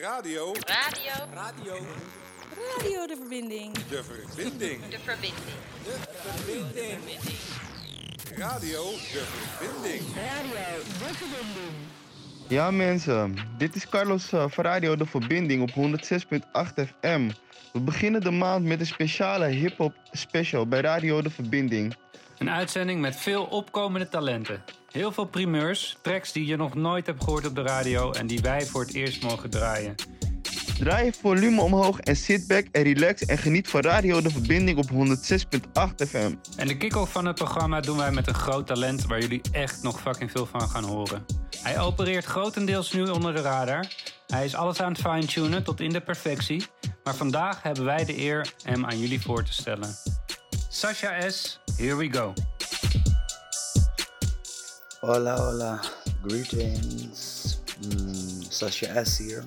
Radio. Radio. Radio. Radio de verbinding. De verbinding. De verbinding. Radio de verbinding. Ja mensen, dit is Carlos eh, van Radio De Verbinding op 106.8 FM. We beginnen de maand met een speciale hip-hop special bij Radio De Verbinding. Een uitzending met veel opkomende talenten. Heel veel primeurs, tracks die je nog nooit hebt gehoord op de radio en die wij voor het eerst mogen draaien. Draai je volume omhoog en sit back en relax en geniet van Radio De Verbinding op 106.8 FM. En de kick-off van het programma doen wij met een groot talent waar jullie echt nog fucking veel van gaan horen. Hij opereert grotendeels nu onder de radar. Hij is alles aan het fine-tunen tot in de perfectie. Maar vandaag hebben wij de eer hem aan jullie voor te stellen. Sasha S, here we go. Hola, hola. Greetings. Mm, Sasha S here.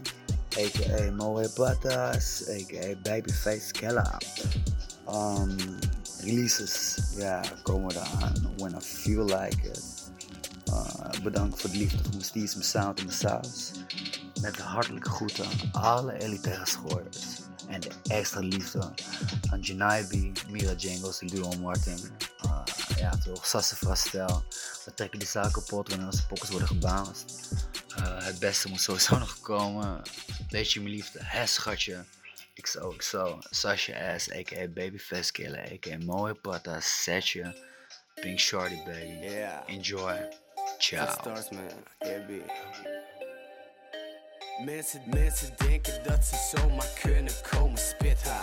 AKA Moe Patas. AKA Babyface Kella. Um, releases. Ja, komen eraan. When I feel like it. Uh, bedankt voor de liefde voor mijn steeds, mijn sound en mijn saus. Met hartelijke groeten aan alle elitaire schoorders. En de extra liefde aan Janaibi, Mira Jingles, Luo Martin. Uh, ja toch, Sasse Frastel. We trekken die zaak kapot wanneer onze pokkers worden gebounced. Uh, het beste moet sowieso nog komen. Weet je mijn liefde, hè schatje. XO, XO, Sasha S, a.k.a. Babyface Killer, a.k.a. Moe Pata, Setje, Pink Shorty baby. Yeah. Enjoy. Ciao. Stars, man. Yeah. Mensen, mensen denken dat ze zomaar kunnen komen spitten.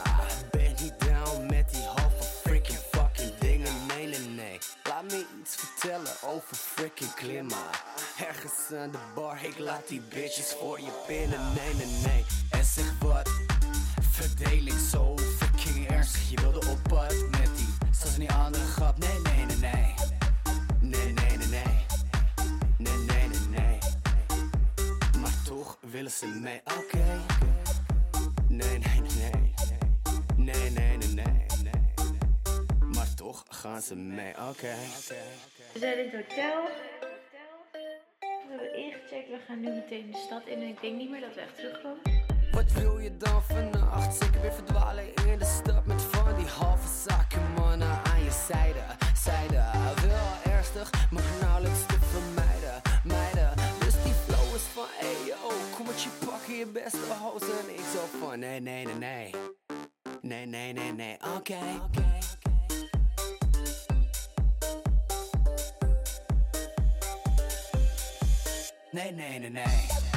Ben niet down met die halve freaking fucking dingen. Nee, nee, nee. Laat me iets vertellen over freaking klimmen. Ergens aan de bar, ik laat die bitches voor je pinnen. Nee, nee, nee. En zeg wat. Verdeling zo oké. We zijn in het hotel. We hebben ingecheckt. We gaan nu meteen de stad in. En ik denk niet meer dat we echt terugkomen. Wat wil je dan vannacht? Zeker weer verdwalen in de stad met van die halve zakken mannen aan je zijde. Zijde, wel ernstig, maar nauwelijks te vermijden. Meiden, dus die flow is van, hey yo, kom met je pakken, je beste hoes. En ik zo van, nee, nee, nee, nee. Nee, nee, nee, nee, oké. Nee, nee, nee. Nee,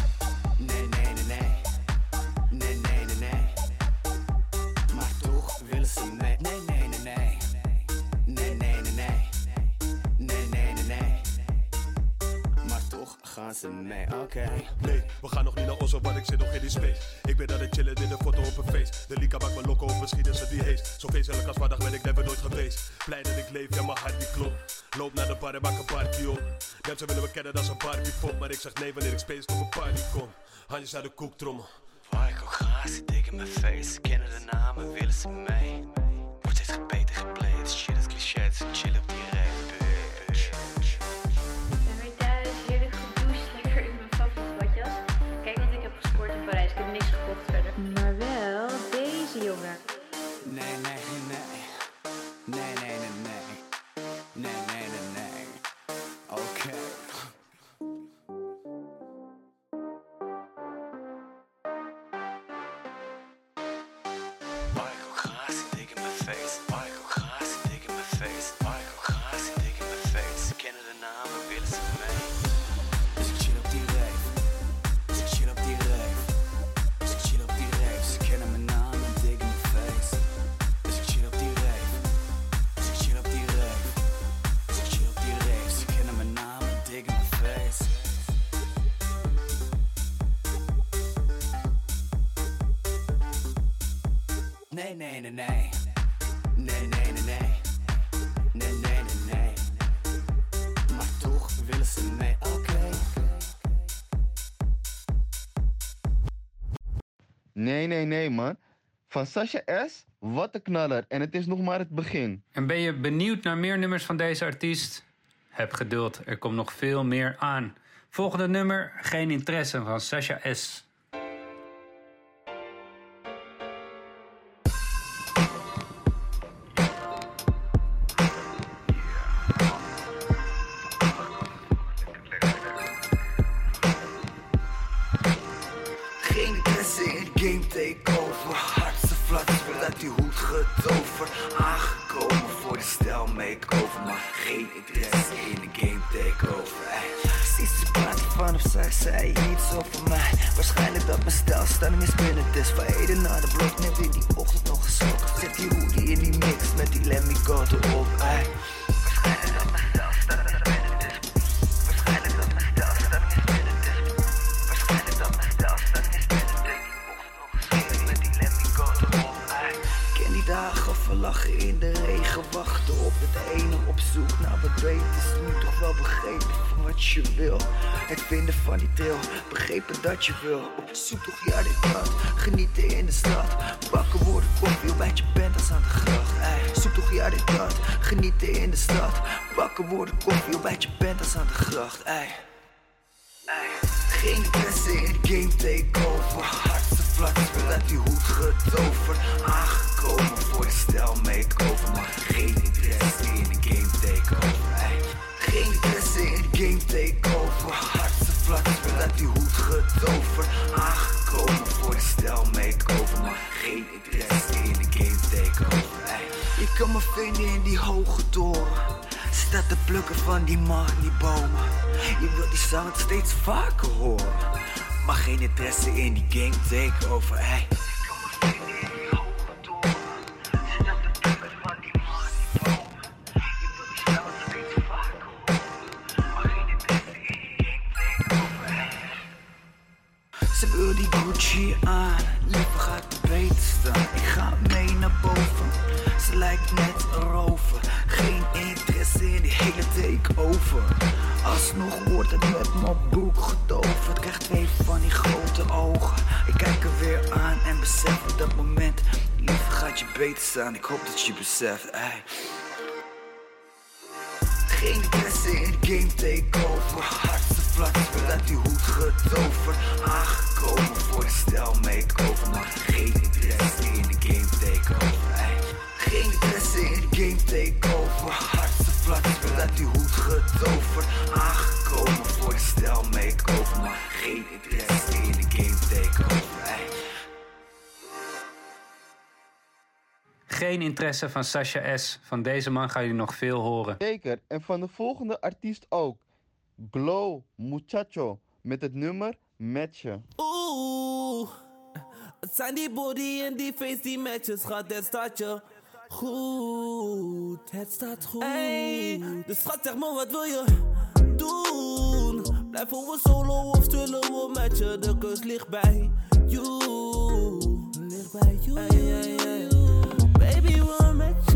ze mee, oké. Nee, we gaan nog niet naar Oslo, want ik zit nog in die space. Ik ben aan het chillen in de foto op een feest. De Lika maakt me lokken misschien is het die heest. Zo feestelijk als vandaag ben ik never nooit geweest. Blij dat ik leef, ja, mijn hart die klopt. Loop naar de bar en maak een party op. Mensen willen me kennen als een Barbie pop. Maar ik zeg nee wanneer ik space op een party kom. Handjes uit de koektrommel. Michael Graas, dik in mijn face. Kennen de namen, willen ze mee. Nee, nee, nee man. Van Sasha S, wat een knaller. En het is nog maar het begin. En ben je benieuwd naar meer nummers van deze artiest? Heb geduld, er komt nog veel meer aan. Volgende nummer, Geen Interesse van Sasha S. maar geen interesse in de game takeover. Precies, ze praten van of zij zei iets over mij. Waarschijnlijk dat mijn stijl staan mis binnen het is. Van heden naar de blok, net in die ochtend nog geslokt. Zet die hoodie in die mix met die let me go erop. Ey. Zoek naar wat beter. Is nu toch wel begrepen van wat je wil. Het vinden van die trail, begrepen dat je wil. Op zoek toch ja dit dat, genieten in de stad. Bakken worden koffie bij je bent als aan de gracht. Ey, zoek toch ja dit dat, genieten in de stad. Bakken worden koffie bij je bent als aan de gracht. Ey. Geen interesse in game takeover. Hartse fladders weer uit die hoed getoverd. Aangekomen voor de stijl makeover. Maar geen interesse in de game takeover. Ey. Geen interesse in de game takeover. Hartse fladders weer uit die hoed getoverd. Aangekomen voor de stijl makeover. Maar geen interesse in de game takeover. Ey. Je kan me vinden in die hoge toren. Staat te plukken van die bomen. Je wilt die sound steeds vaker horen. Maar geen interesse in die game takeover, ey. Ze wil die Gucci aan, liever gaat beter staan. Ik ga mee naar boven, ze lijkt net een rover. Geen interesse in die hele takeover. Alsnog wordt het met mijn broek getoverd. Krijg twee van die grote ogen. Ik kijk er weer aan en besef op dat moment. Liever gaat je beter staan, ik hoop dat je beseft. Ey. Geen interesse in game takeover. Hartse fladders weer uit die hoed getoverd. Aangekomen voor de stijl makeover. Maar geen interesse in de game takeover. Ey. Geen interesse in game takeover. Hartse fladders weer uit die hoed getoverd. Aangekomen voor de stijl makeover. Maar geen interesse in de game takeover. Ey. Geen interesse van Sasha S. Van deze man gaan jullie nog veel horen. Zeker, en van de volgende artiest ook. Glow Muchacho met het nummer Matchen. Oeh, het zijn die body en die face die matches, schat, het staat je goed. Het staat goed. Hey, dus schat, zeg maar, wat wil je doen? Blijven we solo of zullen we matchen? De keus ligt bij you. Ligt bij you. Hey, hey, hey. Baby, we matchen,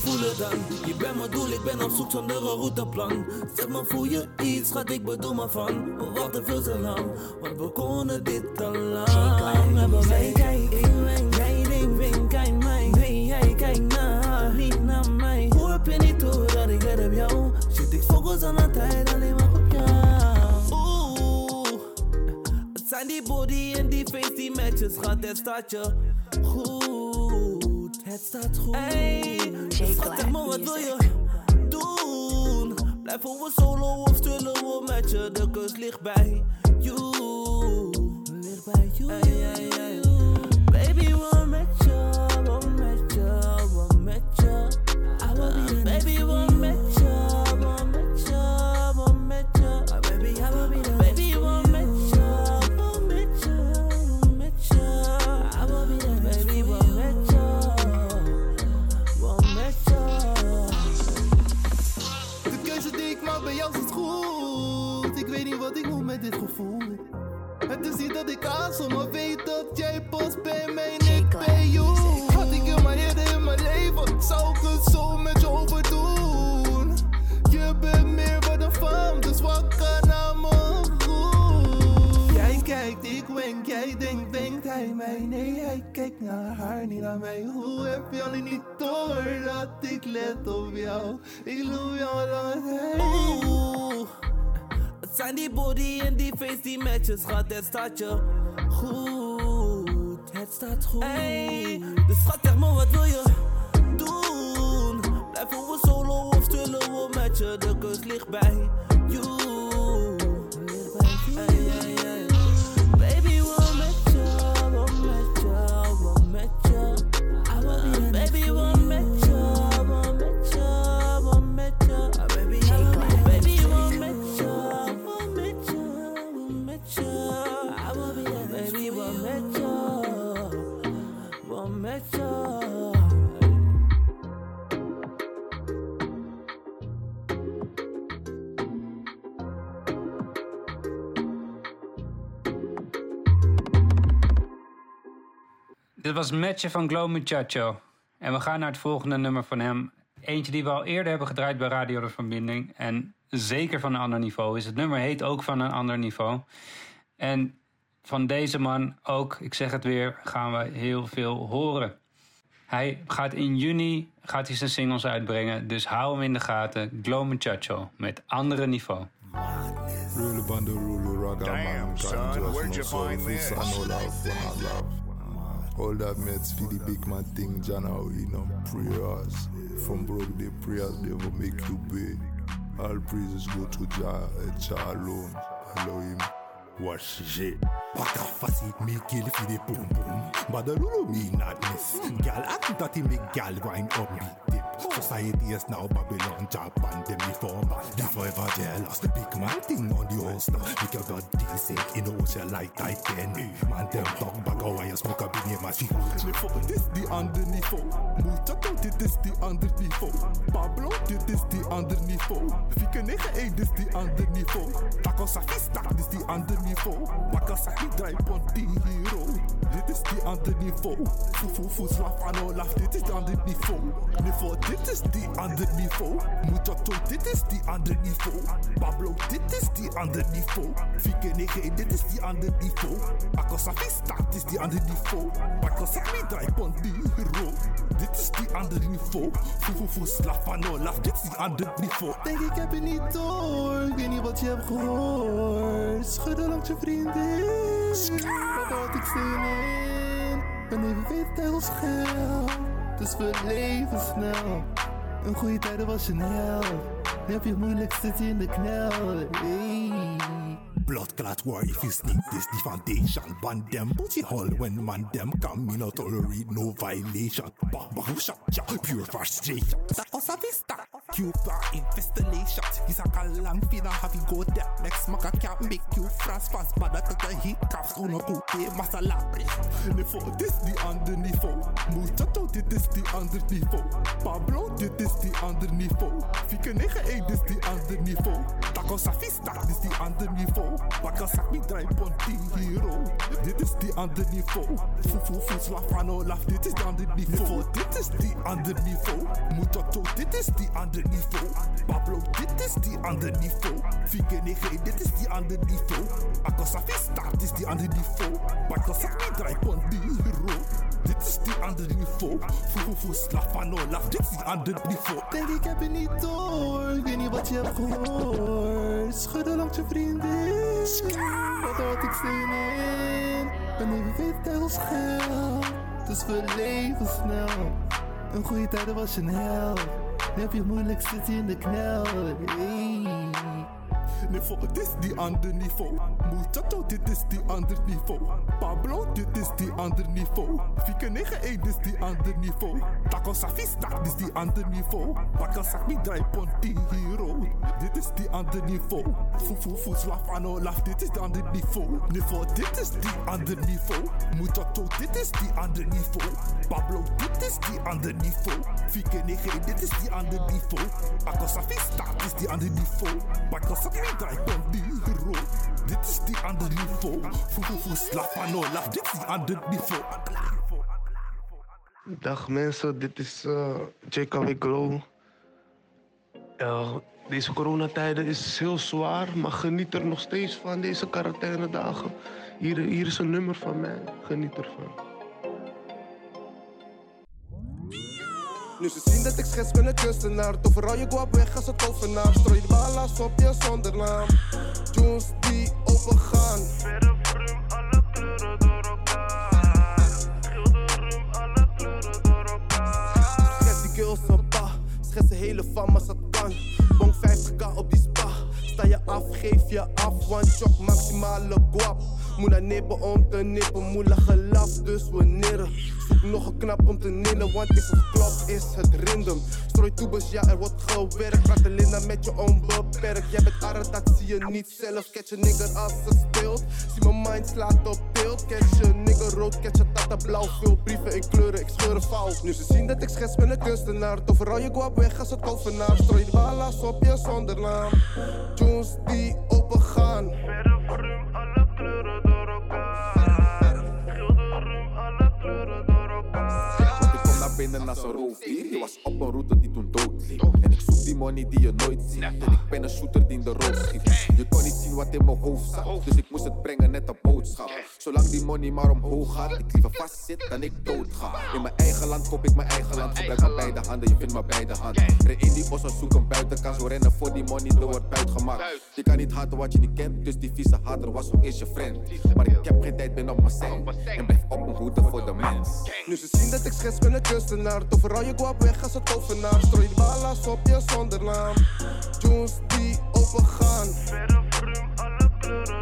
voelen dan. Je bent mijn doel, ik ben op zoek zonder een routeplan. Zeg maar, voel je iets, schat, ik bedoel maar van. We wachten veel te lang, want we konden dit al lang. Hebben wij kijk, ik ben jij ding, vind kijk mij. Nee, jij kijkt naar niet naar mij. Hoe heb je niet door dat ik let op jou? Zit ik focus aan de tijd, alleen maar op jou. Oeh, het zijn die body en die face die matches, schat, het staat je goed. Het staat goed. Hey, schat, zeg maar, wat wil je doen? Blijven we solo of zullen we matchen? De keus ligt bij you. Ligt bij you. Hey, hey, naar haar, niet naar mij. Hoe heb je al niet door dat ik let op jou? Ik loop jou dan heen. Het zijn die body en die face die matches, schat, het staat je goed. Het staat goed. Hey, dus schat, zeg me, wat wil je doen? Blijven we solo of zullen we je? De keus ligt bij you. Ligt bij you. Hey, hey, Dit was Matchen van Glow Muchacho. En we gaan naar het volgende nummer van hem. Eentje die we al eerder hebben gedraaid bij Radio de Verbinding. En zeker van een ander niveau is. Het nummer heet ook van een ander niveau. En van deze man ook, ik zeg het weer, gaan we heel veel horen. Hij gaat in juni gaat hij zijn singles uitbrengen. Dus hou hem in de gaten. Glow Muchacho met andere niveau. Damn, son, where'd you find this? All that mates for the big man thing, Jana, you know, prayers. From broke the prayers, they will make you big. All praises go to Jah, and Jah alone. Allow him. Wash shit. Waka fasi me kill fi the boom boom. But the lulu me madness. Gal act that he make gal wind up me dip. Society is now Babylon, Japan, them reform. They forever jealous. Big man thing on the holster. Make your blood decent in the ocean like Titan. Man them talk back how I smoke a big name as Dit is die ander niveau. Muchacho, dit is die ander niveau. Pablo, dit is die ander niveau. Fieke 9 dit is die ander niveau. Taco Safista, dit is die ander niveau. Bakka Saki, draai pont die hero. Dit is die ander niveau. Fufu, fufu, slaf, ano, laf, dit is die ander niveau. Niveau, dit is die ander niveau. Muchacho, dit is die ander niveau. Pablo, dit is die ander niveau. Fieke 9 dit is die ander niveau. Bakka Safista, dit is die ander niveau. Bakka Saki, draai pont die hero. Dit is die ander niveau. Fufu, fufu, slaf, ano, laf, dit is die ander niveau. Denk ik heb het niet door. Ik weet niet wat je hebt gehoord. Schudden langs je vriendin. Wat had ik zin in? Ben even weet heel scherp. Dus we leven snel. Een goede tijden was je held. Nu heb je het moeilijk zit je in de knel. Hey. Blood clot war if you sneak this the foundation Ban them pussy hole when man them come me not tolerate no violation Bah bah shot ya pure frustration That was a vista Cuba infestation Is a kalang fina have you go there Next maka can't make you fast fast But I got the hiccups Uno coupe masala Niveau, dit is die ander niveau. Muchacho, dit is die ander niveau. Pablo, dit is die ander niveau. Fieke 9 dit is die ander niveau. Taco Safista, dit is die ander niveau. Bakka Saki, draai pont die hero. Dit is die ander niveau. Fufu, fufu, slafano, laf, dit is die ander niveau. Dit is die ander niveau. Muchacho, dit is die ander niveau. Pablo, dit is die ander niveau. Fieke 9 dit is die ander niveau. Bakka Safista, dit is die ander niveau. Bakka Saki, draai pont die hero. Dit is die ander niveau. Fufu, fufu, slafano, laf, dit is die ander niveau. Denk ik heb het niet door. Ik weet niet wat je hebt gehoord. Schudden langs je vriendin. Wat had ik zin in? Ben even weet heel scherp. Dus we leven snel. Een goede tijden was je held. Heb je moeilijk zit in de knel. Hey. Niveau, dit is die ander niveau. Muchacho, dit is die ander niveau. Pablo, is die ander niveau. Fieke 9 dit is die ander niveau. Taco Safista, dit is die ander niveau. Bakka Saki, draai pont die hero. Dit is die ander niveau. Fufu, fufu, slafano, laf, dit is die ander niveau. Niveau, dit is die ander niveau. Muchacho, dit is die ander niveau. Pablo, dit is die ander niveau. Fieke 9 dit is die ander niveau. Bakka Safista, dit is die ander niveau. Bakka Saki, draai pont die hero. Dit is die ander niveau. Fufu, fufu, slafano, laf, dit is die Dag mensen, dit is JKW Glow. Uh, deze coronatijden is heel zwaar, maar geniet er nog steeds van deze quarantaine dagen. Hier, hier is een nummer van mij, geniet ervan. Nu ze zien dat ik schets ben een kunstenaar Toveral je guap weg als een tovenaar Strooi de bala's op je zonder naam Tunes die opengaan Verre vrum, alle Schets de hele fam als dat kan. Bong 50k op die spa. Sta je af, geef je af. One shot, maximale guap. Moet naar nippen om te nippen, moeilijk gelaf, dus we. Zoek nog een knap om te nillen, want is het klop, is het random. Strooi toebes, ja, er wordt gewerkt. Praat de Linda met je onbeperkt. Jij bent arre, dat zie je niet zelf. Catch je nigger als ze speelt. Zie mijn mind slaat op tilt. Catch je nigger rood, catch je tata blauw. Veel brieven in kleuren, ik scheur een fout. Nu ze zien dat ik schets ben een kunstenaar. Overal je guap weg als het kovenaar. Strooi de balas op je zonder naam. Tunes die open gaan. Verder voor alle naar binnen als een roofdier. Je was op een route die toen doodliep. En ik zoek die money die je nooit ziet. En ik ben een shooter die in de roos schiet. Je kon niet zien wat in mijn hoofd zat. Dus ik moest het brengen, net een boodschap. Zolang die money maar omhoog gaat, ik liever vast zit dan ik dood ga. In mijn eigen land koop ik mijn eigen land. Gebruik mijn beide handen, je vindt mijn beide handen. Ren in die bos en zoek een buitenkant. Zo rennen voor die money, er wordt buitgemaakt. Je kan niet haten wat je niet kent, dus die vieze hater was ook eens je friend. Maar ik heb geen tijd, ben op mijn zijn. En blijf op mijn hoede voor de mens. Nu ze zien dat ik schets ben een kunstenaar. Overal je guap weg als een tovenaar. Strooi de balas op je zonder naam. Tunes die open gaan. Verder voor hem, alle kleuren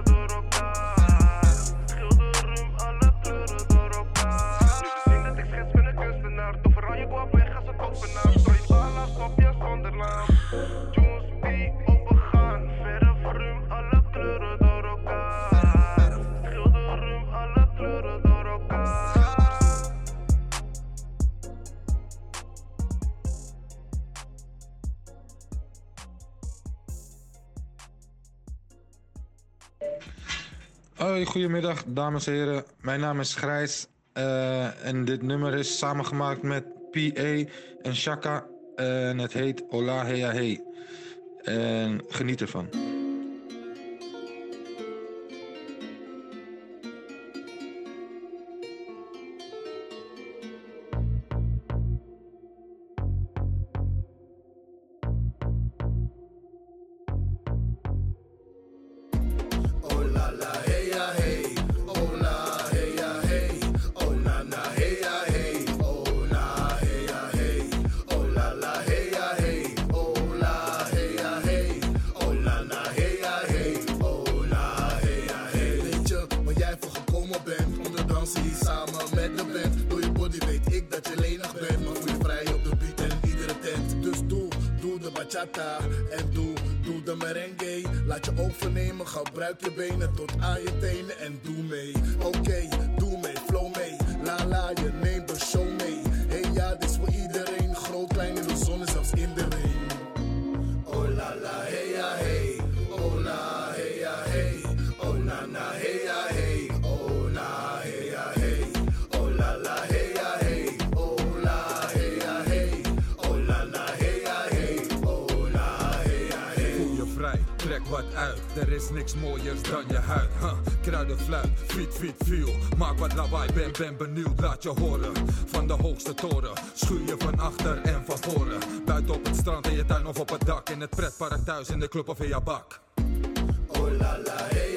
Hoi, goedemiddag dames en heren. Mijn naam is Grijs eh, en dit nummer is samengemaakt met PA en Shaka en het heet Ola Hea. En geniet ervan. En doe, doe de merengue. Laat je overnemen, gebruik je benen tot aan je tenen en doe mee. Oké, doe mee, flow mee. La la, je neemt de show niks mooiers dan je huid. Huh. Kruidenfluit, fiet, fiet, viel. Maak wat lawaai, ben, ben benieuwd, laat je horen. Van de hoogste toren, schuur je van achter en van voren. Buiten op het strand, in je tuin of op het dak. In het pretpark thuis, in de club of in je bak. Oh la la, hey.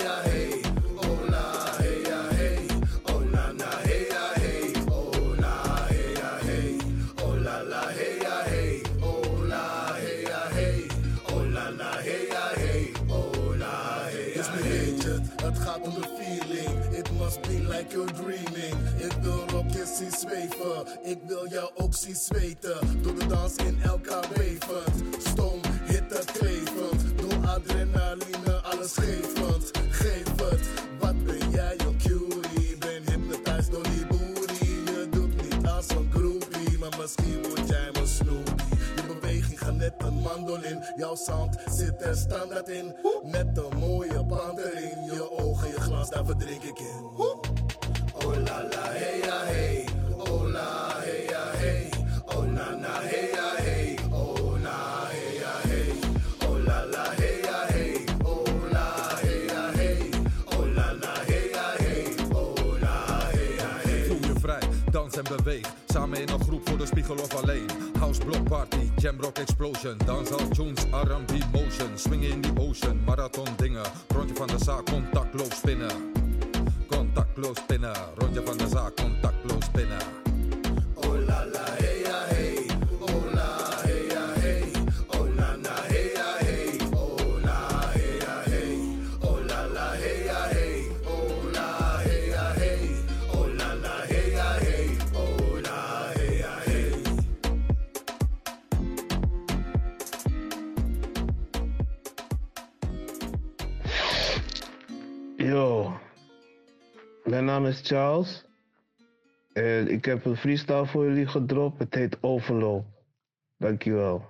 Ik wil jou ook zien zweten. Door de dans in elkaar wevend. Stoom, hitte klevend. Door adrenaline, alles gevend. Geef het, wat ben jij, yo cutie? Ben hypnotized door die booty. Je doet niet als een groupie, maar misschien word jij mijn snoopie. Je beweging gaat net een mandolin. Jouw sound zit er standaard in. Met een mooie band erin. Je ogen, je glans, daar verdrink ik in. In een groep voor de spiegel of alleen. House block party, jam rock explosion. Dans al tunes, R&B motion. Swingen in die ocean, marathon dingen. Rondje van de zaak, contactloos spinnen. Contactloos spinnen, rondje van de zaak, contactloos spinnen. Oh la la, hey. Naam is Charles. En ik heb een freestyle voor jullie gedropt. Het heet Overloop. Dankjewel.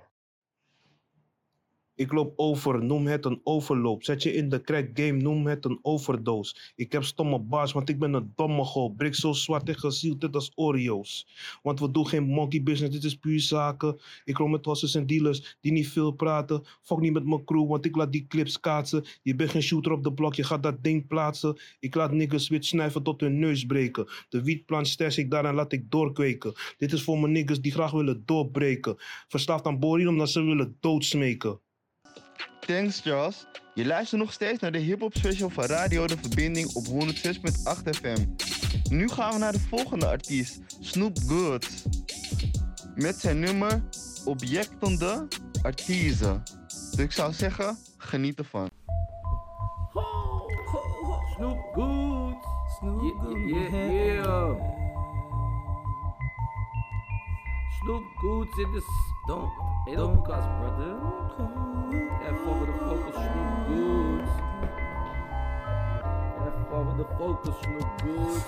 Ik loop over, noem het een overloop. Zet je in de crack game, noem het een overdose. Ik heb stomme baas, want ik ben een domme goal. Brik zo zwart en gezield, dit als Oreo's. Want we doen geen monkey business, dit is puur zaken. Ik loop met hossers en dealers die niet veel praten. Fuck niet met mijn crew, want ik laat die clips kaatsen. Je bent geen shooter op de blok, je gaat dat ding plaatsen. Ik laat niggas wit snuiven tot hun neus breken. De wietplant sters ik daar en laat ik doorkweken. Dit is voor mijn niggas die graag willen doorbreken. Verslaafd aan boring omdat ze willen doodsmeken. Thanks Charles. Je luistert nog steeds naar de hip-hop special van Radio De Verbinding op 106.8 FM. Nu gaan we naar de volgende artiest, Snoop Goods. Met zijn nummer Objectende Artiezen. Dus ik zou zeggen, geniet ervan. Snoop Good. Snoop Good. Yeah, yeah, yeah. Snoop Goods in the stomp. Hey, don't cuss, brother. And forward the focus, Snoop Goods. And forward the focus, Snoop Goods.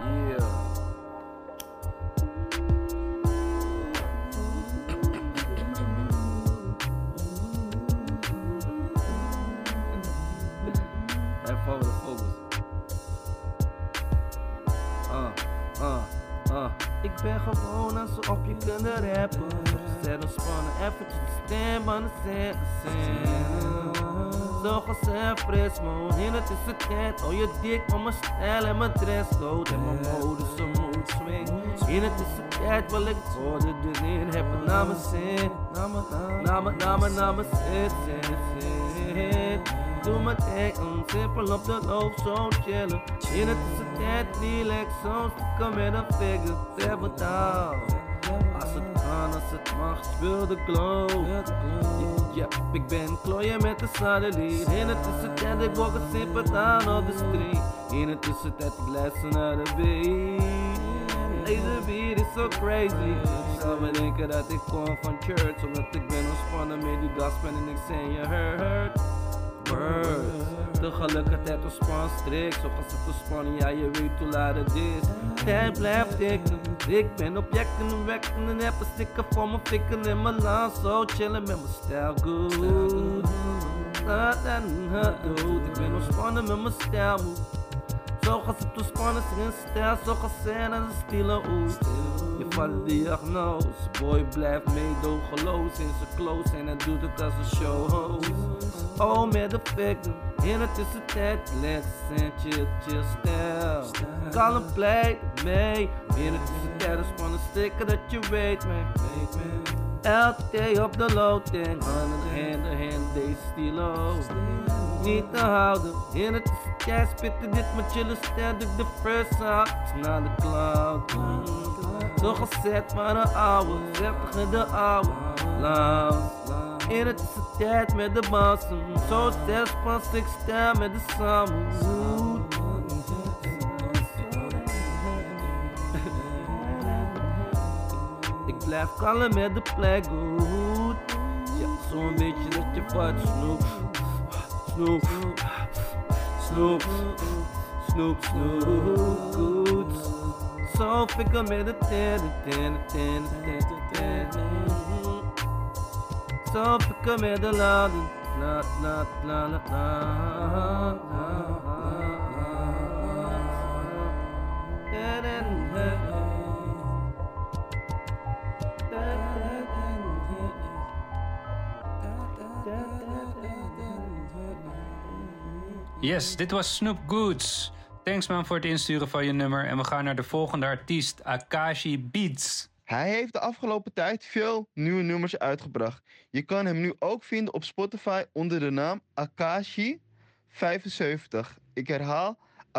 Yeah. Ik ben gewoon alsof je kunnen rappen. Zet ontspannen, eventjes de stem aan de scène. Zo gezegd frismo, in het is het tijd. Oh je dik van mijn stijl en mijn dresscode. En mijn mode is een mood swing. In het is het tijd, wil ik worden erin. Heb het naar zin. Naar mijn, naar mijn, naar zin. Doe mm, simpel op de loop, zo chillen. In het het tijd, relax, zo stikken met een figure. Seven down. Als het kan, als het mag, speel de glow. Ja, ik ben klooien met de satelliet. In het is tijd, ik walk het simpel aan op de street. In het is tijd, ik luister naar de beat. Deze beat is so crazy. Zou me denken dat ik kom van church, omdat ik ben ontspannen met die gospel en ik zeg je hurt. Birds. Tegelijkertijd ontspan strik, zo het ontspannen, ja je weet hoe laat het is. Tijd blijft tikken, ik ben objecten en wekken en een sticker voor mijn fikken in mijn land. Zo chillen met mijn stijl goed. Dat en het doet, ik ben ontspannen met mijn stijl. Zo gaat het ontspannen, zijn stijl, zo gaat zijn als een stille oet. Je valt diagnose, boy blijft meedogenloos in zijn close en hij doet het als een showhost. Oh, met de fikken, in het is de tijd, relax en chill, chill stijl. Kalm play mee, in het is de tijd, ontspannen stikken dat je weet man. Day op de loading, hand in hand. in hand, deze stilo. Niet te houden, in het jij spitten dit met chillen doe ik de first out, naar de cloud. Zo gezet maar een 30 in de ouwe, lounge. In het is de tijd met de bassen, zo zes pas ik stijl met de samen. Ik blijf kalm met de plek goed. Ja, zo'n beetje dat je vat snoep. Snoep. Snoep. Snoep, snoep, goed. Zo fikken met de ten, ten, ten, ten, ten, La, la, la, la, la, Yes, dit was Snoop Goods. Thanks man voor het insturen van je nummer. En we gaan naar de volgende artiest, Akashi Beats. Hij heeft de afgelopen tijd veel nieuwe nummers uitgebracht. Je kan hem nu ook vinden op Spotify onder de naam Akashi75. Ik herhaal Akashi75.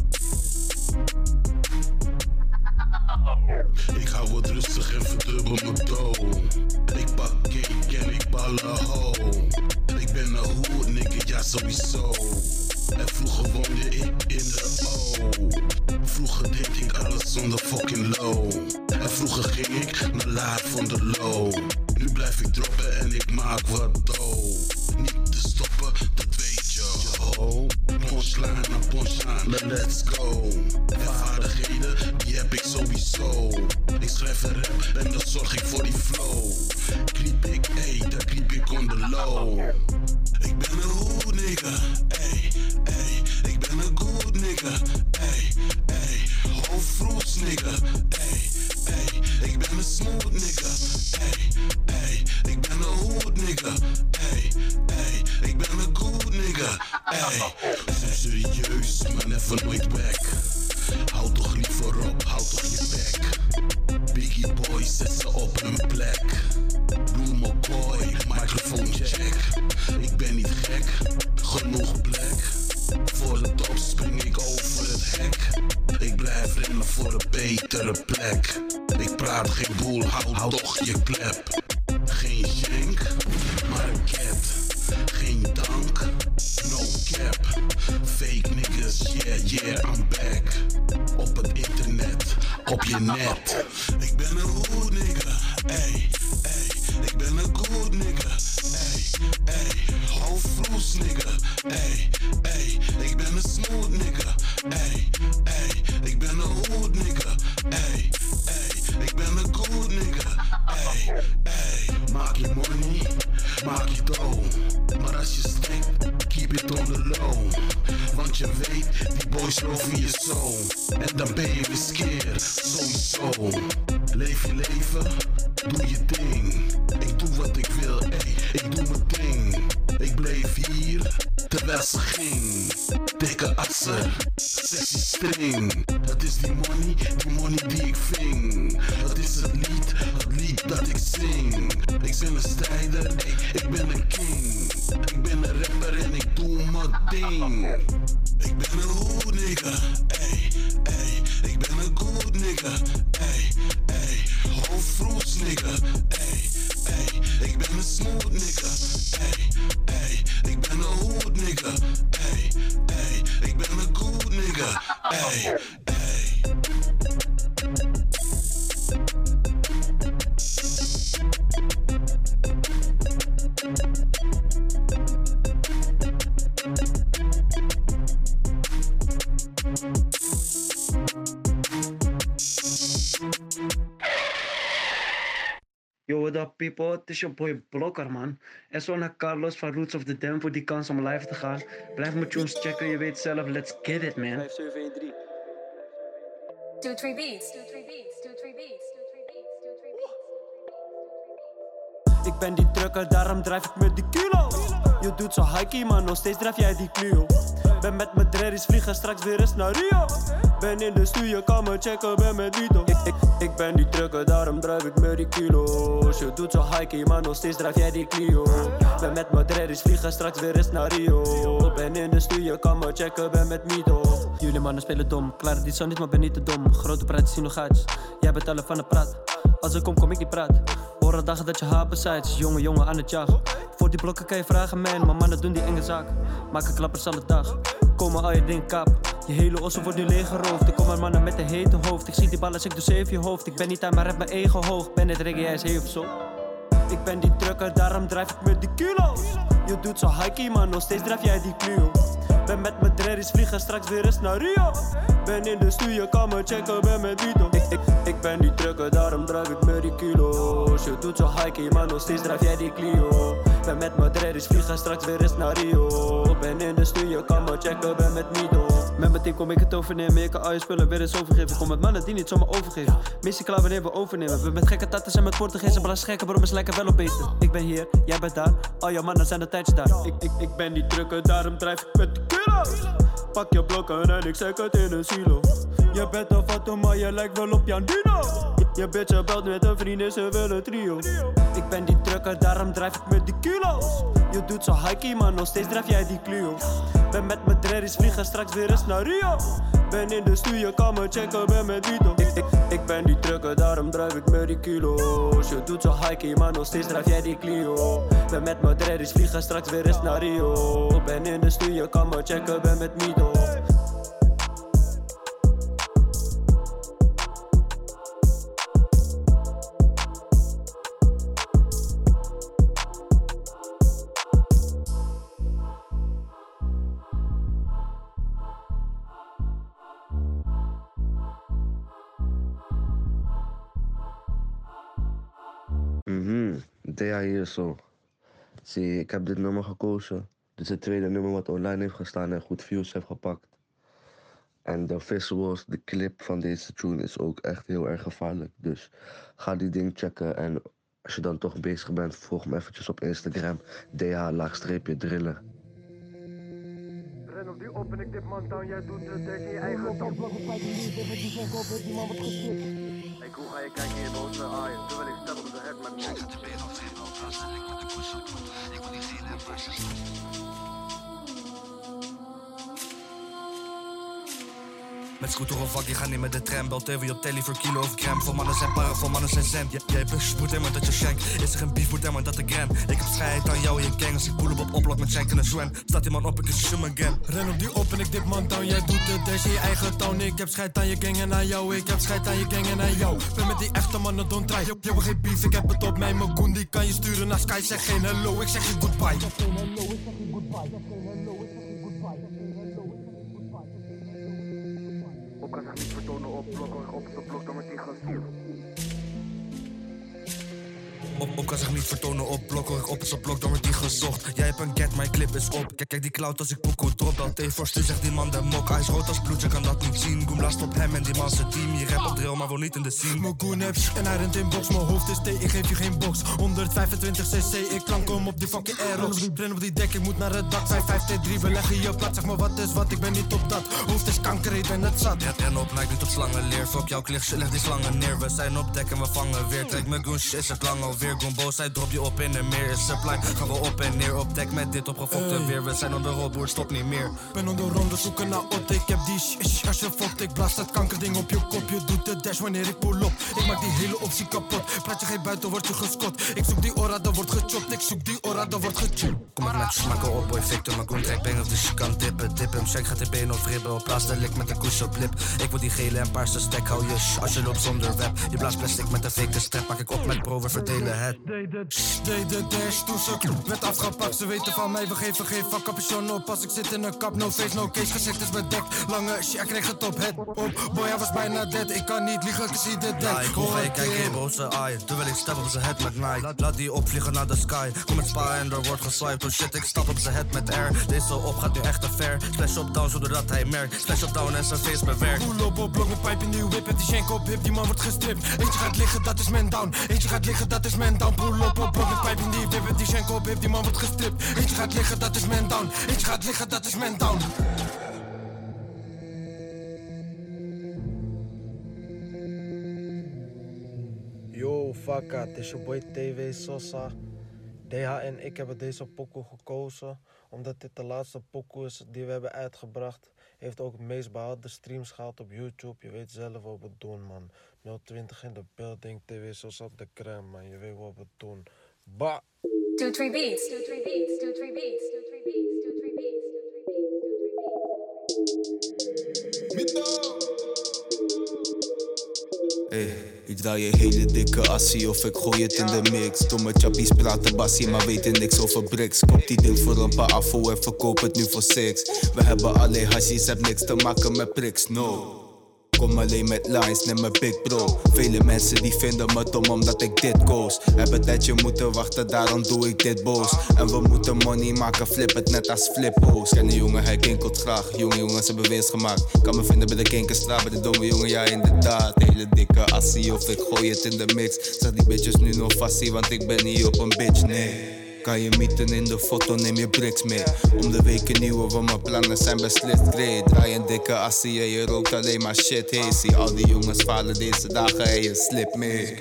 Ik hou wat rustig en verdubbel mijn toon. Ik pak cake en ik ballen ho. Ik ben een hoer, nigga, ja sowieso. En vroeger woonde ik in de O. Vroeger deed zonder fucking low. En vroeger ging ik naar laat van de low. Nu blijf ik droppen en ik maak wat dough. Niet te stoppen, dat weet je. Yo, let's go. En vaardigheden, die heb ik sowieso. Ik schrijf een rap en dan zorg ik voor die flow. Kliep ik, ey, daar kliep ik on the low. Ik ben een hoed nigga, ey, ey. Ik ben een good nigga, ey, ey. Hoofdfroes nigga, ey, ey. Ik ben een smooth nigga, ey, ey. Ik ben een hoed nigga, ey. Serieus, maar never nooit back. Houd toch liever op, houd toch je bek. Biggie boy, zet ze op hun plek. Blue McCoy, microfoon check. Ik ben niet gek, genoeg plek. Voor de top spring ik over het hek. Ik blijf rennen voor een betere plek. Ik praat geen boel, houd toch je klep. Yeah, yeah, I'm back. Op het internet, op je net. People? Het is je boy Blokker man. En zo naar Carlos van Roots of the Dam voor die kans om live te gaan. Blijf mijn tunes checken, je weet zelf. Let's get it man. 5713. Two, three beats. Two, three beats. Two, three beats. Two, three beats. Two, three beats. Ik ben die trucker, daarom drijf ik met die kilo. Je doet zo hikey, maar nog steeds drijf jij die Clio. Ben met mijn dreadies, vliegen straks weer eens naar Rio. Ben in de studio, kan me checken, ben met Vito. Ik, ik, ik ben die trucker, daarom drijf ik met die kilo's. Je doet zo hikey, maar nog steeds drijf jij die Clio. Ben met mijn dreadies, vliegen straks weer eens naar Rio. Ben in de studio, kan me checken, ben met Mito. Jullie mannen spelen dom, klaar die zo niet, maar ben niet te dom. Grote praat, zien nog gaatjes. Jij bent tellen van de praat. Als ik kom, kom ik niet praat. Horen dagen dat je hapen zijt, jongen, jongen aan het jagen. Voor die blokken kan je vragen, man, maar mannen doen die enge zaak. Maken klappers alle dag, komen al je ding kap. Je hele ossen wordt nu leeggeroofd. Ik kom er mannen met een hete hoofd. Ik zie die ballen, ik doe zeven je hoofd. Ik ben niet aan, maar heb mijn ego hoog. Ben het reggae, jij is heel zo. Ik ben die trucker, daarom drijf ik met die kilo's. Je doet zo hikey, maar nog steeds drijf jij die Clio. Ben met mijn dreadies, vliegen straks weer eens naar Rio. Ben in de studio, kan me checken, ben met Vito. Ik, ik, ik ben die trucker, daarom drijf ik met die kilo's. Je doet zo hikey, maar nog steeds drijf jij die Clio. Ben met mijn dreadies, vliegen straks weer eens naar Rio. Ben in de studio, kan me checken, ben met Mito. Met mijn team kom ik het overnemen, ik kan al je spullen weer eens overgeven. Kom met mannen die niet zomaar overgeven. Missie klaar wanneer we overnemen. We met gekke tatten en met Portugees, ballen gekken, waarom is lekker wel op beter. Ik ben hier, jij bent daar, al jouw mannen zijn de tijd daar. Ik, ik, ik ben die trucker, daarom drijf ik met de kilo's. Pak je blokken en ik zeg het in een silo. Je bent een foto, maar je lijkt wel op Jan Dino. Je bitch belt met een vriendin, ze wil een trio. Ik ben die trucker, daarom drijf ik met die kilo's. Je doet zo hikey, maar nog steeds drijf jij die Clio. Ben met mijn dreadies, vliegen straks weer eens naar Rio. Ben in de studio, kan me checken, ben met Vito. Ik, ik, ik ben die trucker, daarom drijf ik met die kilo's. Je doet zo hikey, maar nog steeds drijf jij die Clio. Ben met mijn dreadies, vliegen straks weer eens naar Rio. Ben in de studio, kan me checken, ben met Mito. Zo. Zie, ik heb dit nummer gekozen. Dit is het tweede nummer wat online heeft gestaan en goed views heeft gepakt. En de visuals, de clip van deze tune is ook echt heel erg gevaarlijk. Dus ga die ding checken en als je dan toch bezig bent, volg me eventjes op Instagram. DH-laagstreepje drillen. Ren op die op en ik dip man down, jij doet het deze in je eigen top. Hey, hoe ga je kijken in boze eye? Terwijl ik stel op de head met Ik ga de been op geen opblazen en ik moet de koers op Ik wil niet zien Met scooter of wak, je gaat niet met de tram. Bel TV op tele voor kilo of gram. Voor mannen zijn para, voor mannen zijn cent. Jij bus, moet helemaal dat je shank. Is er een beef, moet helemaal dat ik gram. Ik heb schijt aan jou en je gang. Als ik pull op op oplok met shank en een zwem. Staat die man op, ik is shum again. Ren op die op en ik dip man down, jij doet het, deze in je eigen town. Ik heb scheid aan je gang en aan jou, ik heb scheid aan je gang en aan jou. Ben met die echte mannen, don't try. Je hebt geen beef, ik heb het op mij. Mijn goon die kan je sturen naar Sky, zeg geen hello, ik zeg geen goodbye. Ook als ik niet vertonen op blok, hoor ik op de blok, dan wordt die gestuurd. Op, op kan zich niet vertonen op blok, hoor ik op is op blok, dan wordt die gezocht. Jij hebt een get, mijn clip is op. Kijk, kijk die cloud als ik pokoe drop. Bel T voor stu, zegt die man de mok. Hij is rood als bloed, je kan dat niet zien. Goom blaast op hem en die man zijn team. Je rap op drill, maar wil niet in de scene. Mijn goon heb shit en hij rent in box. Mijn hoofd is T, ik geef je geen box. 125 cc, ik klank hem op die fucking aerox. Ren op die dek, ik moet naar het dak. 5, 5, 2, 3, we leggen je plat. Zeg maar wat is wat, ik ben niet op dat. Hoofd is kanker, ik ben het zat. Ren, ren op, lijkt niet op slangenleer. Fuck jouw klicht, leg die slangen neer. We zijn op dek en we vangen weer. Trek mijn goon, is het lang alweer. Goon boos, hij drop je op in de meer. Is supply, gaan we op en neer. Op dek met dit opgefokte Hey. weer. We zijn on de road, stop niet meer. Ben on de ronde zoeken naar Ot, ik heb die shit. Als je fokt, ik blaas dat kankerding op je kop. Je doet de dash wanneer ik pull op. Ik maak die hele optie kapot. Praat je geen buiten, word je geskot. Ik zoek die aura, dan wordt gechopt. Ik zoek die aura, dan wordt gechilled. Kom ik met smakken op, boy, Victor, mijn goon trek bang of dus je kan dippen, dip hem. Check gaat de been of ribben, op plaats de lik met een koes op lip. Ik wil die gele en paarse stek, hou je sh, als je loopt zonder web. Je blaast plastic met een fake strap, maak ik op met bro, we verdelen het. Deed de dash toen ze werd afgepakt. Ze weten van mij, we geven geen fuck capuchon op. Als ik zit in een kap, no face, no case. Gezicht is bedekt. Lange shit, ik kreeg het op het op. Boy, hij was bijna dead. Ik kan niet liegen, ik zie de dead. Ja, ik hoor je kijken in boze eye Terwijl ik stap op zijn head met Nike laat, die opvliegen naar de sky Kom met spa en er wordt geswiped Oh shit, ik stap op zijn head met air Deze op gaat nu echt te ver Splash op down zodat hij merkt Splash op down en zijn face bewerkt Pull op op blok, een pijp in die whip. Het is shank op hip, die man wordt gestript. Eentje gaat liggen, dat is man down. Eentje gaat liggen, dat is man down. Pull op op een pijp in die whip. Het is shank op die man wordt gestript. Eentje gaat liggen, dat is man down. Eentje gaat liggen, dat is man down. Yo, Fakka, het is je boy TV Sosa. DH en ik hebben deze pokoe gekozen omdat dit de laatste pokoe is die we hebben uitgebracht. Heeft ook het meest behaalde streams gehad op YouTube. Je weet zelf wat we doen, man. 020 in de building, TV Sosa op de crème, man. Je weet wat we doen. Ba! Two three beats. Two three beats. Two three beats. Two three beats. Two three beats. Ik draai je hele dikke assie of ik gooi het in de mix. Domme chappies praten bassie, maar weten niks over bricks. Koop die ding voor een paar afo en verkoop het nu voor six. We hebben alleen hashies, heb niks te maken met priks, no. Kom alleen met lines, neem mijn big bro. Vele mensen die vinden me dom omdat ik dit koos. Heb een tijdje moeten wachten, daarom doe ik dit boos. En we moeten money maken, flip het net als flippo's. Ken jongen, hij kinkelt graag. Jonge jongens hebben winst gemaakt. Kan me vinden bij de kinkerstraat, bij de domme jongen, ja inderdaad. Hele dikke assie of ik gooi het in de mix. Zeg die bitches nu nog vastie, want ik ben niet op een bitch, nee. Kan je mieten in de foto, neem je bricks mee. Om de week een nieuwe, want mijn plannen zijn beslist great. Draai een dikke assie en je rookt alleen maar shit. Hey, zie al die jongens falen deze dagen en je slip mee.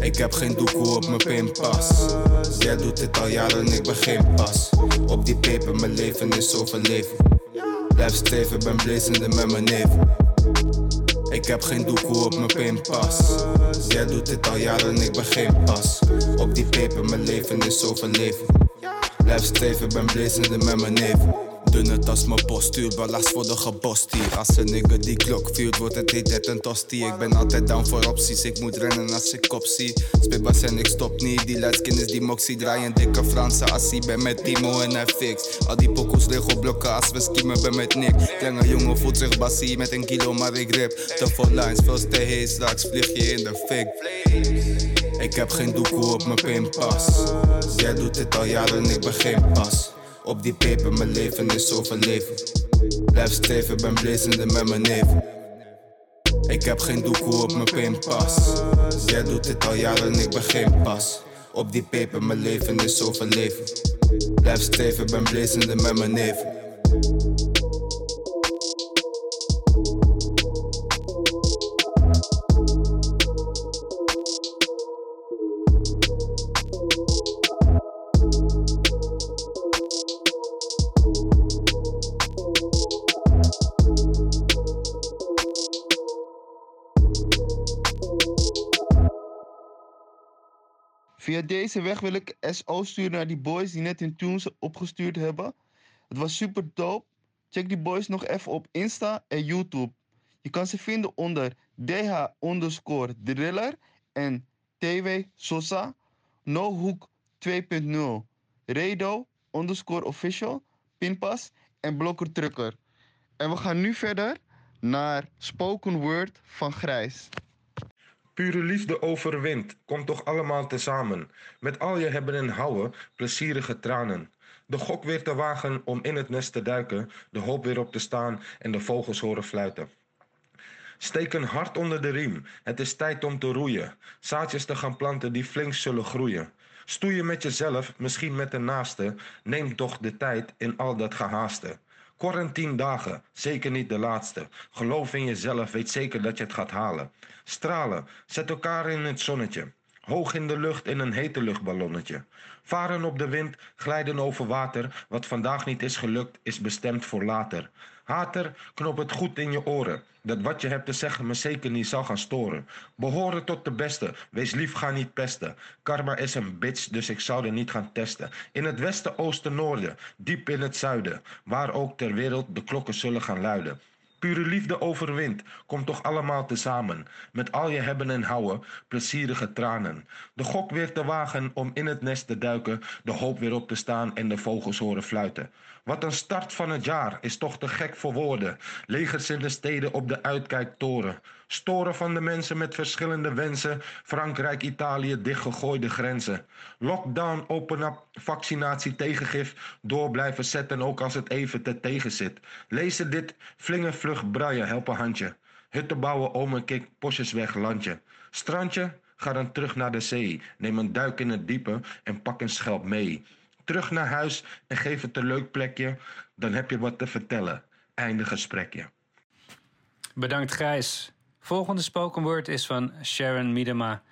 Ik heb geen doekoe op mijn pinpas. Jij doet dit al jaren en ik ben geen pas. Op die peper, mijn leven is overleven. Blijf streven, ben blazende met mijn neven. Ik heb geen doekoe op mijn pinpas. Jij doet dit al jaren en ik ben geen pas. Op die peper, mijn leven is overleven. Blijf streven, ben blazende met mijn neven. Dunne tas, mijn postuur, ballast voor de gebost hier. Als een nigger die klok vuurt, wordt het heet net een tosti. Ik ben altijd down voor opties, ik moet rennen als ik kop zie. Spitbas en ik stop niet, die lightskin is die moxie. Draai een dikke Franse assie, ben met Timo en fix. Al die pokoes Lego blokken als we skiemen, ben met Nick. Kleine jongen voelt zich bassie met een kilo, maar ik rip. Te veel lines, veel te heet, straks vlieg je in de fik. Ik heb geen doekoe op mijn pinpas. Jij doet dit al jaren en ik begin pas. Op die peper, mijn leven is overleven. Blijf streven, ben blazende met mijn neven. Ik heb geen doekoe op mijn pinpas. Jij doet dit al jaren en ik begin pas. Op die peper, mijn leven is overleven. Blijf streven, ben blazende met mijn neven. Via deze weg wil ik SO sturen naar die boys die net hun tunes opgestuurd hebben. Het was super dope. Check die boys nog even op Insta en YouTube. Je kan ze vinden onder DH underscore Driller en TW Sosa. No Hook 2.0. Redo underscore official. Pinpas en Blokker Trucker. En we gaan nu verder naar Spoken Word van Grijs. Pure liefde overwint, komt toch allemaal tezamen. Met al je hebben en houden, plezierige tranen. De gok weer te wagen om in het nest te duiken, de hoop weer op te staan en de vogels horen fluiten. Steek een hart onder de riem, het is tijd om te roeien. Zaadjes te gaan planten die flink zullen groeien. Stoeien met jezelf, misschien met de naaste, neem toch de tijd in al dat gehaaste. Quarantine dagen, zeker niet de laatste. Geloof in jezelf, weet zeker dat je het gaat halen. Stralen, zet elkaar in het zonnetje. Hoog in de lucht in een hete luchtballonnetje. Varen op de wind, glijden over water. Wat vandaag niet is gelukt, is bestemd voor later. Hater, knop het goed in je oren. Dat wat je hebt te zeggen me zeker niet zal gaan storen. Behoren tot de beste, wees lief, ga niet pesten. Karma is een bitch, dus ik zou er niet gaan testen. In het westen, oosten, noorden, diep in het zuiden. Waar ook ter wereld de klokken zullen gaan luiden. Pure liefde overwint, komt toch allemaal tezamen. Met al je hebben en houden, plezierige tranen. De gok weer te wagen om in het nest te duiken, de hoop weer op te staan en de vogels horen fluiten. Wat een start van het jaar is toch te gek voor woorden. Legers in de steden op de uitkijktoren. Storen van de mensen met verschillende wensen. Frankrijk, Italië, dichtgegooide grenzen. Lockdown, open up, vaccinatie, tegengif. Door blijven zetten, ook als het even te tegen zit. Lezen dit, vlingervlug, braaien, help een handje. Hutten bouwen, om een kik, postjes weg, landje. Strandje, ga dan terug naar de zee. Neem een duik in het diepe en pak een schelp mee. Terug naar huis en geef het een leuk plekje. Dan heb je wat te vertellen. Einde gesprekje. Bedankt Grijs. Volgende spoken word is van Sharon Miedema.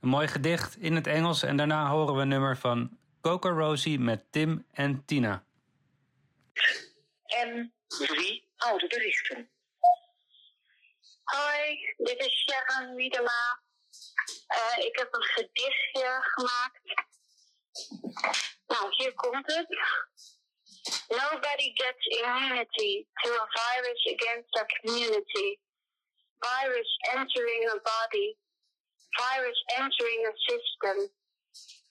Een mooi gedicht in het Engels en daarna horen we een nummer van Coco Rosie met Tim en Tina. M3 oude berichten. Hoi, dit is Sharon Miedema. Eh, ik heb een gedichtje gemaakt. Het. Nobody gets immunity to a virus against our community. Virus entering a body. Virus entering a system.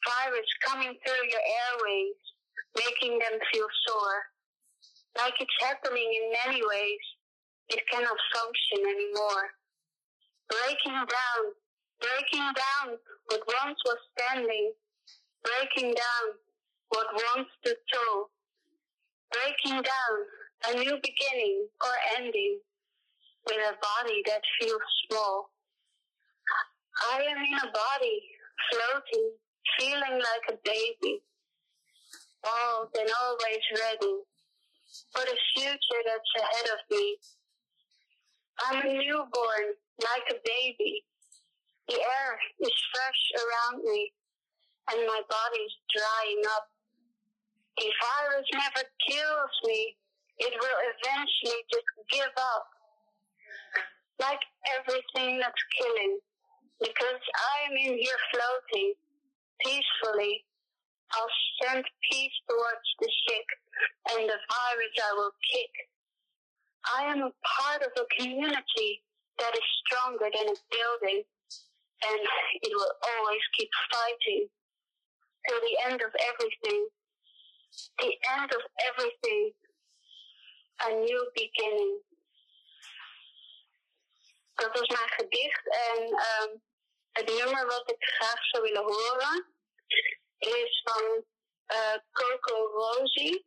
Virus coming through your airways, making them feel sore. Like it's happening in many ways. It cannot function anymore. Breaking down, breaking down what once was standing. Breaking down what once stood tall. Breaking down a new beginning or ending with a body that feels small. I am in a body, floating, feeling like a baby, bald and always ready for the future that's ahead of me. I'm a newborn, like a baby. The air is fresh around me, and my body's drying up. The virus never kills me. It will eventually just give up. Like everything that's killing. Because I am in here floating peacefully. I'll send peace towards the sick, and the virus I will kick. I am a part of a community that is stronger than a building, and it will always keep fighting till the end of everything. The end of everything. A new beginning. Dat was mijn gedicht en ehm, het nummer wat ik graag zou willen horen is van eh, Coco Rosie,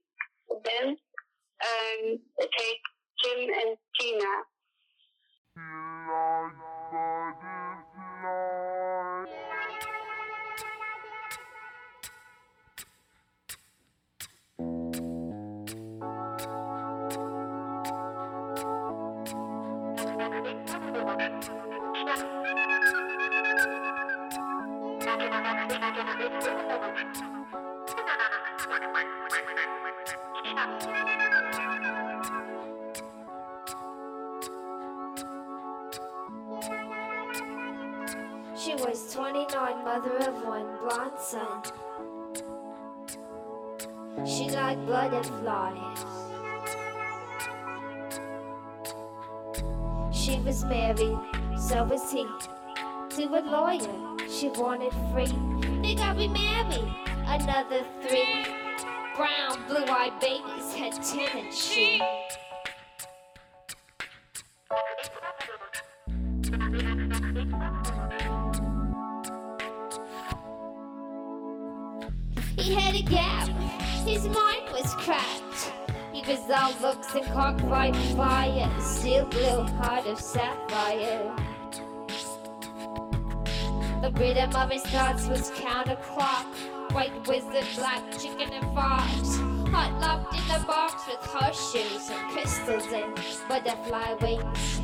butterfly wings.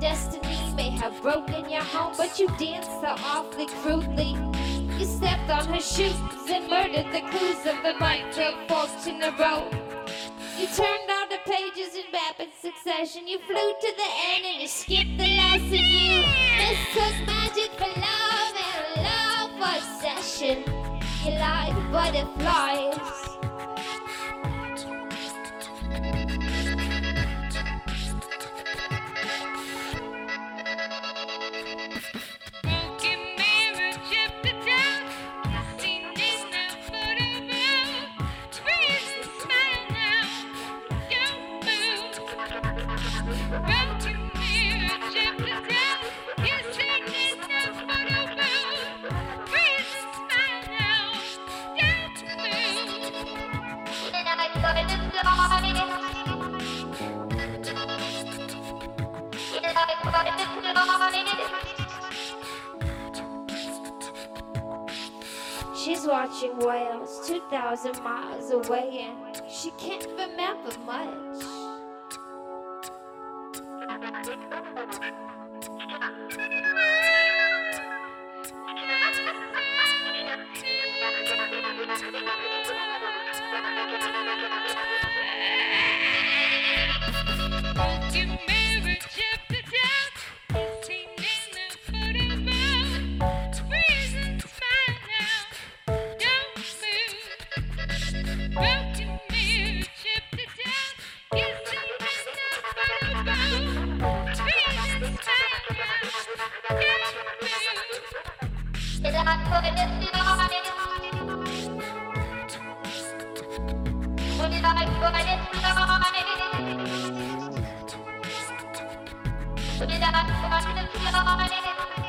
Destiny may have broken your home, but you danced so awfully crudely. You stepped on her shoes and murdered the clues of the night drug forks in a row. You turned all the pages in rapid succession. You flew to the end and you skipped the last lesson. You mistook magic for love and love for obsession. You like butterflies. Whales 2,000 miles away and she can't remember much. Yeah, I'm gonna.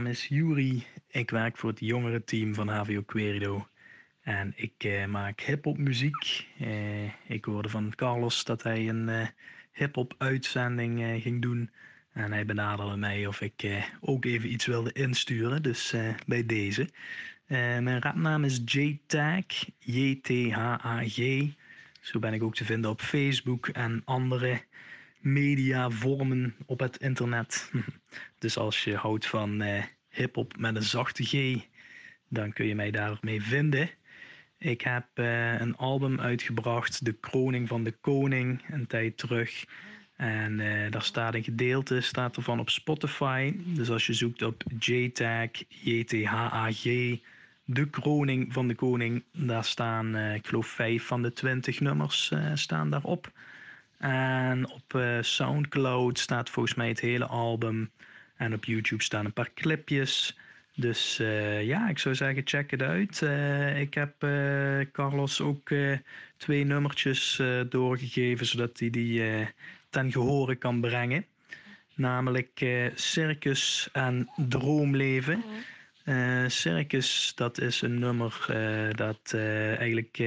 Naam is. Ik werk voor het jongerenteam van HVO Querido. En ik eh, maak hip-hop muziek. Eh, ik hoorde van Carlos dat hij een eh, hip-hop uitzending ging doen. En hij benaderde mij of ik ook even iets wilde insturen. Dus bij deze. Mijn rapnaam is J-Tag. J-T-H-A-G. Zo ben ik ook te vinden op Facebook en andere mediavormen op het internet. Dus als je houdt van eh, hip-hop met een zachte G, dan kun je mij daarmee vinden. Ik heb eh, een album uitgebracht, De Kroning van de Koning, een tijd terug. En eh, daar staat een gedeelte staat ervan op Spotify. Dus als je zoekt op JTAG, J-T-H-A-G, De Kroning van de Koning, daar staan, ik geloof, vijf van de twintig nummers staan daarop. En op eh, Soundcloud staat volgens mij het hele album. En op YouTube staan een paar clipjes. Dus eh, ja, ik zou zeggen, check het uit. Eh, ik heb Carlos ook twee nummertjes doorgegeven, zodat hij die ten gehore kan brengen. Namelijk Circus en Droomleven. Eh, Circus, dat is een nummer dat eigenlijk...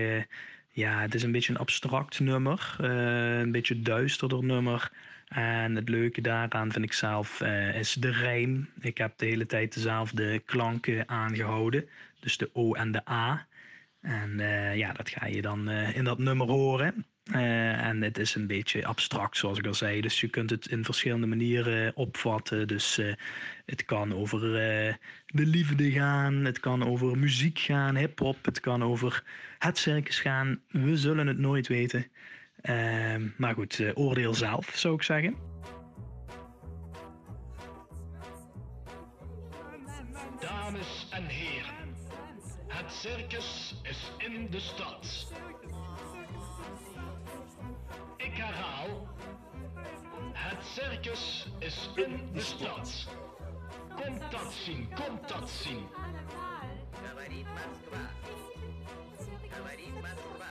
ja, het is een beetje een abstract nummer. eh, een beetje duisterder nummer. En het leuke daaraan vind ik zelf eh, is de rijm. Ik heb de hele tijd dezelfde klanken aangehouden. Dus de O en de A. En eh, ja, dat ga je dan in dat nummer horen. Eh, en het is een beetje abstract, zoals ik al zei. Dus je kunt het in verschillende manieren opvatten. Dus eh, het kan over eh, de liefde gaan. Het kan over muziek gaan, hip-hop. Het kan over het circus gaan. We zullen het nooit weten. Maar goed, eh, oordeel zelf, zou ik zeggen. Dames en heren, het circus is in de stad Ik herhaal, het circus is in de stad. Komt dat zien, komt dat zien. Говорит Москва. Говорит Москва.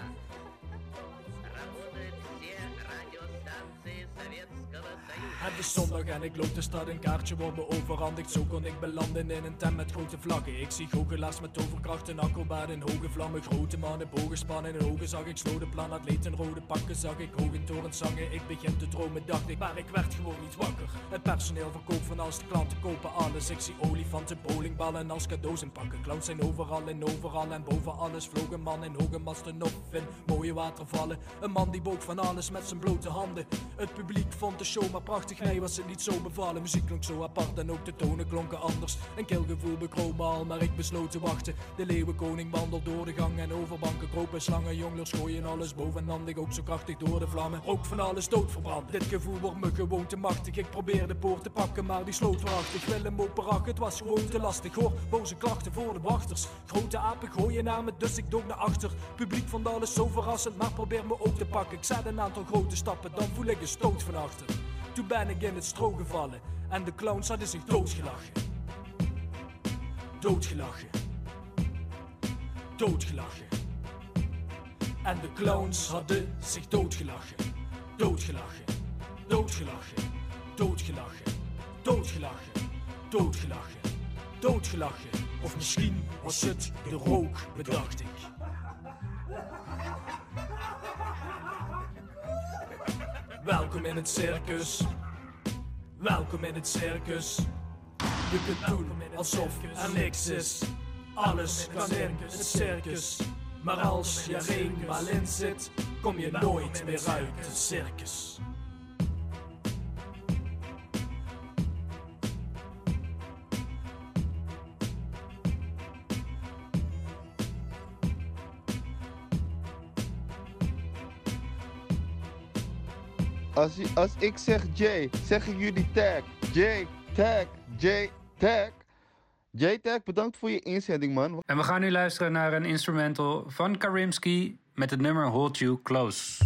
Het is zondag en ik loop de stad, een kaartje wordt me overhandigd. Zo kon ik belanden in een tent met grote vlaggen. Ik zie goochelaars met toverkracht, een in hoge vlammen. Grote mannen, bogen spannen in ogen zag ik slode plan. Atleten, rode pakken zag ik hoog in torens zangen. Ik begin te dromen, dacht ik, maar ik werd gewoon niet wakker. Het personeel verkoopt van alles, de klanten kopen alles. Ik zie olifanten, bowlingballen als cadeaus in pakken. Clowns zijn overal en overal en boven alles vloog een man in hoge masten op in mooie watervallen. Een man die boog van alles met zijn blote handen. Het publiek vond de show maar prachtig, mij was het niet zo bevallen. Muziek klonk zo apart en ook de tonen klonken anders. Een kilgevoel bekroop me al, maar ik besloot te wachten. De leeuwenkoning wandelt door de gang en over banken kropen slangen. Jonglers gooien alles bovenhandig, ook zo krachtig door de vlammen. Rook van alles doodverbrand. Dit gevoel wordt me gewoon te machtig. Ik probeer de poort te pakken, maar die sloot waarachtig. Willem operach, het was gewoon te lastig. Hoor, boze klachten voor de wachters. Grote apen gooien naar me, dus ik dook naar achter. Publiek vond alles zo verrassend, maar probeer me ook te pakken. Ik zet een aantal grote stappen, dan voel ik een stoot van achter. Toen ben ik in het stro gevallen en de clowns hadden zich doodgelachen. Doodgelachen. Doodgelachen. En de clowns hadden zich doodgelachen. Doodgelachen. Doodgelachen. Doodgelachen. Doodgelachen. Doodgelachen. Doodgelachen. Of misschien was het de rook, bedacht ik. Welkom in het circus. Welkom in het circus. Je kunt doen alsof er niks is. Alles kan in het circus. Maar als je er eenmaal in zit, kom je nooit meer uit het circus. Als, als ik zeg J, zeggen jullie tag. J, tag, J, tag. J, tag, bedankt voor je inzending, man. En we gaan nu luisteren naar een instrumental van Karimski met het nummer Hold You Close.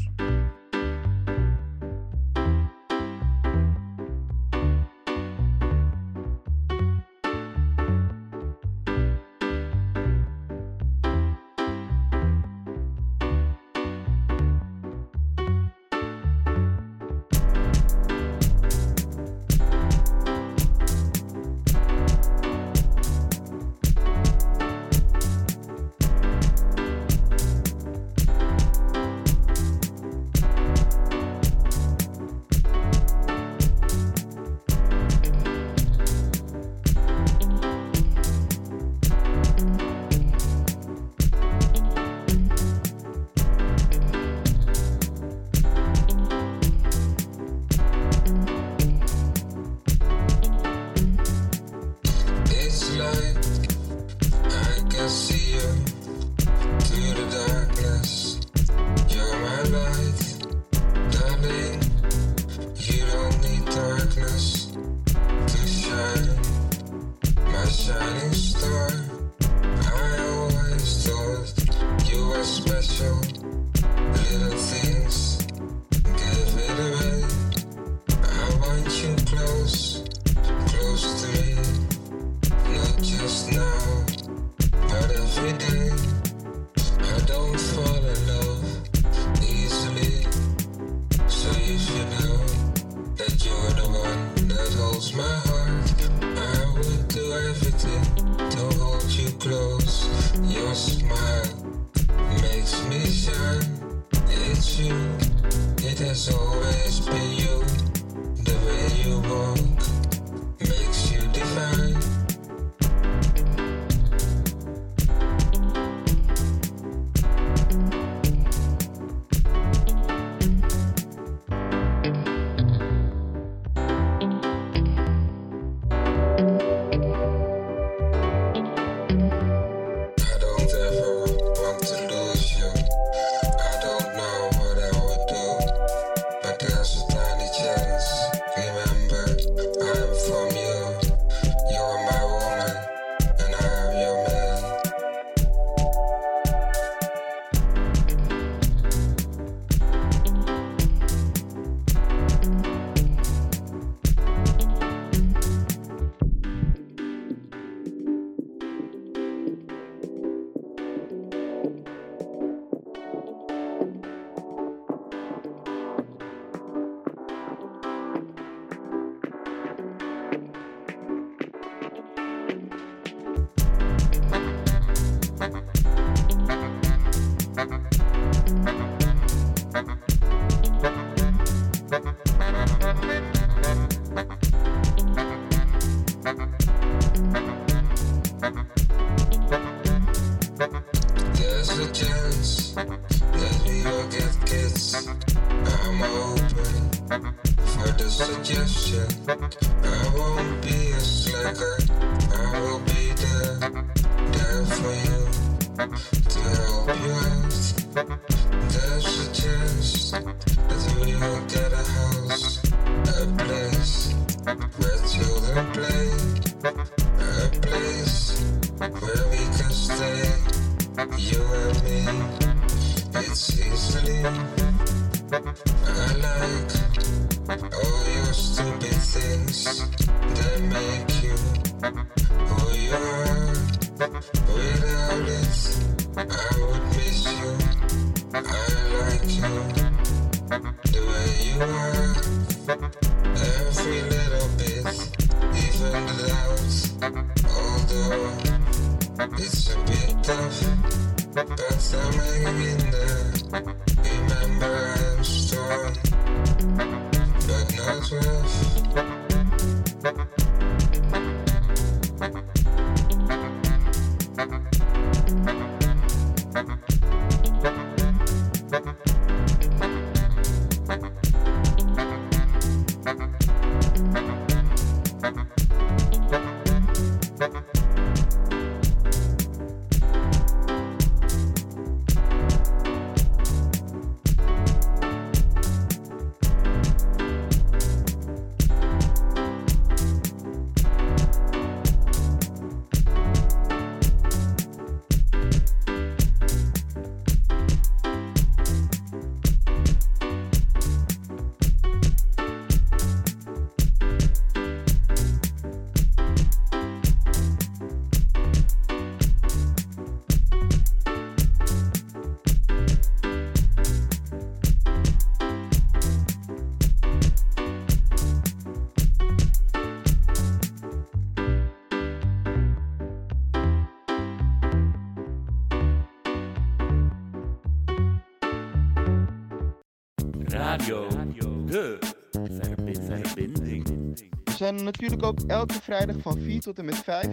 Natuurlijk ook elke vrijdag van 4 tot en met 5.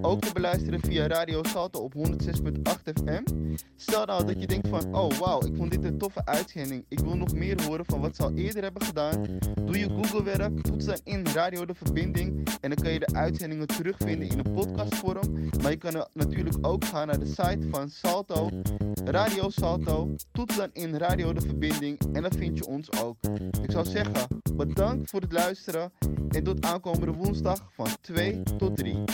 Ook te beluisteren via Radio Salto op 106.8 FM. Stel nou dat je denkt van, oh wauw, ik vond dit een toffe uitzending. Ik wil nog meer horen van wat ze al eerder hebben gedaan. Doe je Google werk, toets dan in Radio De Verbinding. En dan kun je de uitzendingen terugvinden in een podcastvorm. Maar je kan natuurlijk ook gaan naar de site van Salto, Radio Salto. Toets dan in Radio De Verbinding en dan vind je ons ook. Ik zou zeggen, bedankt voor het luisteren. En tot aankomende woensdag van 2 tot 3.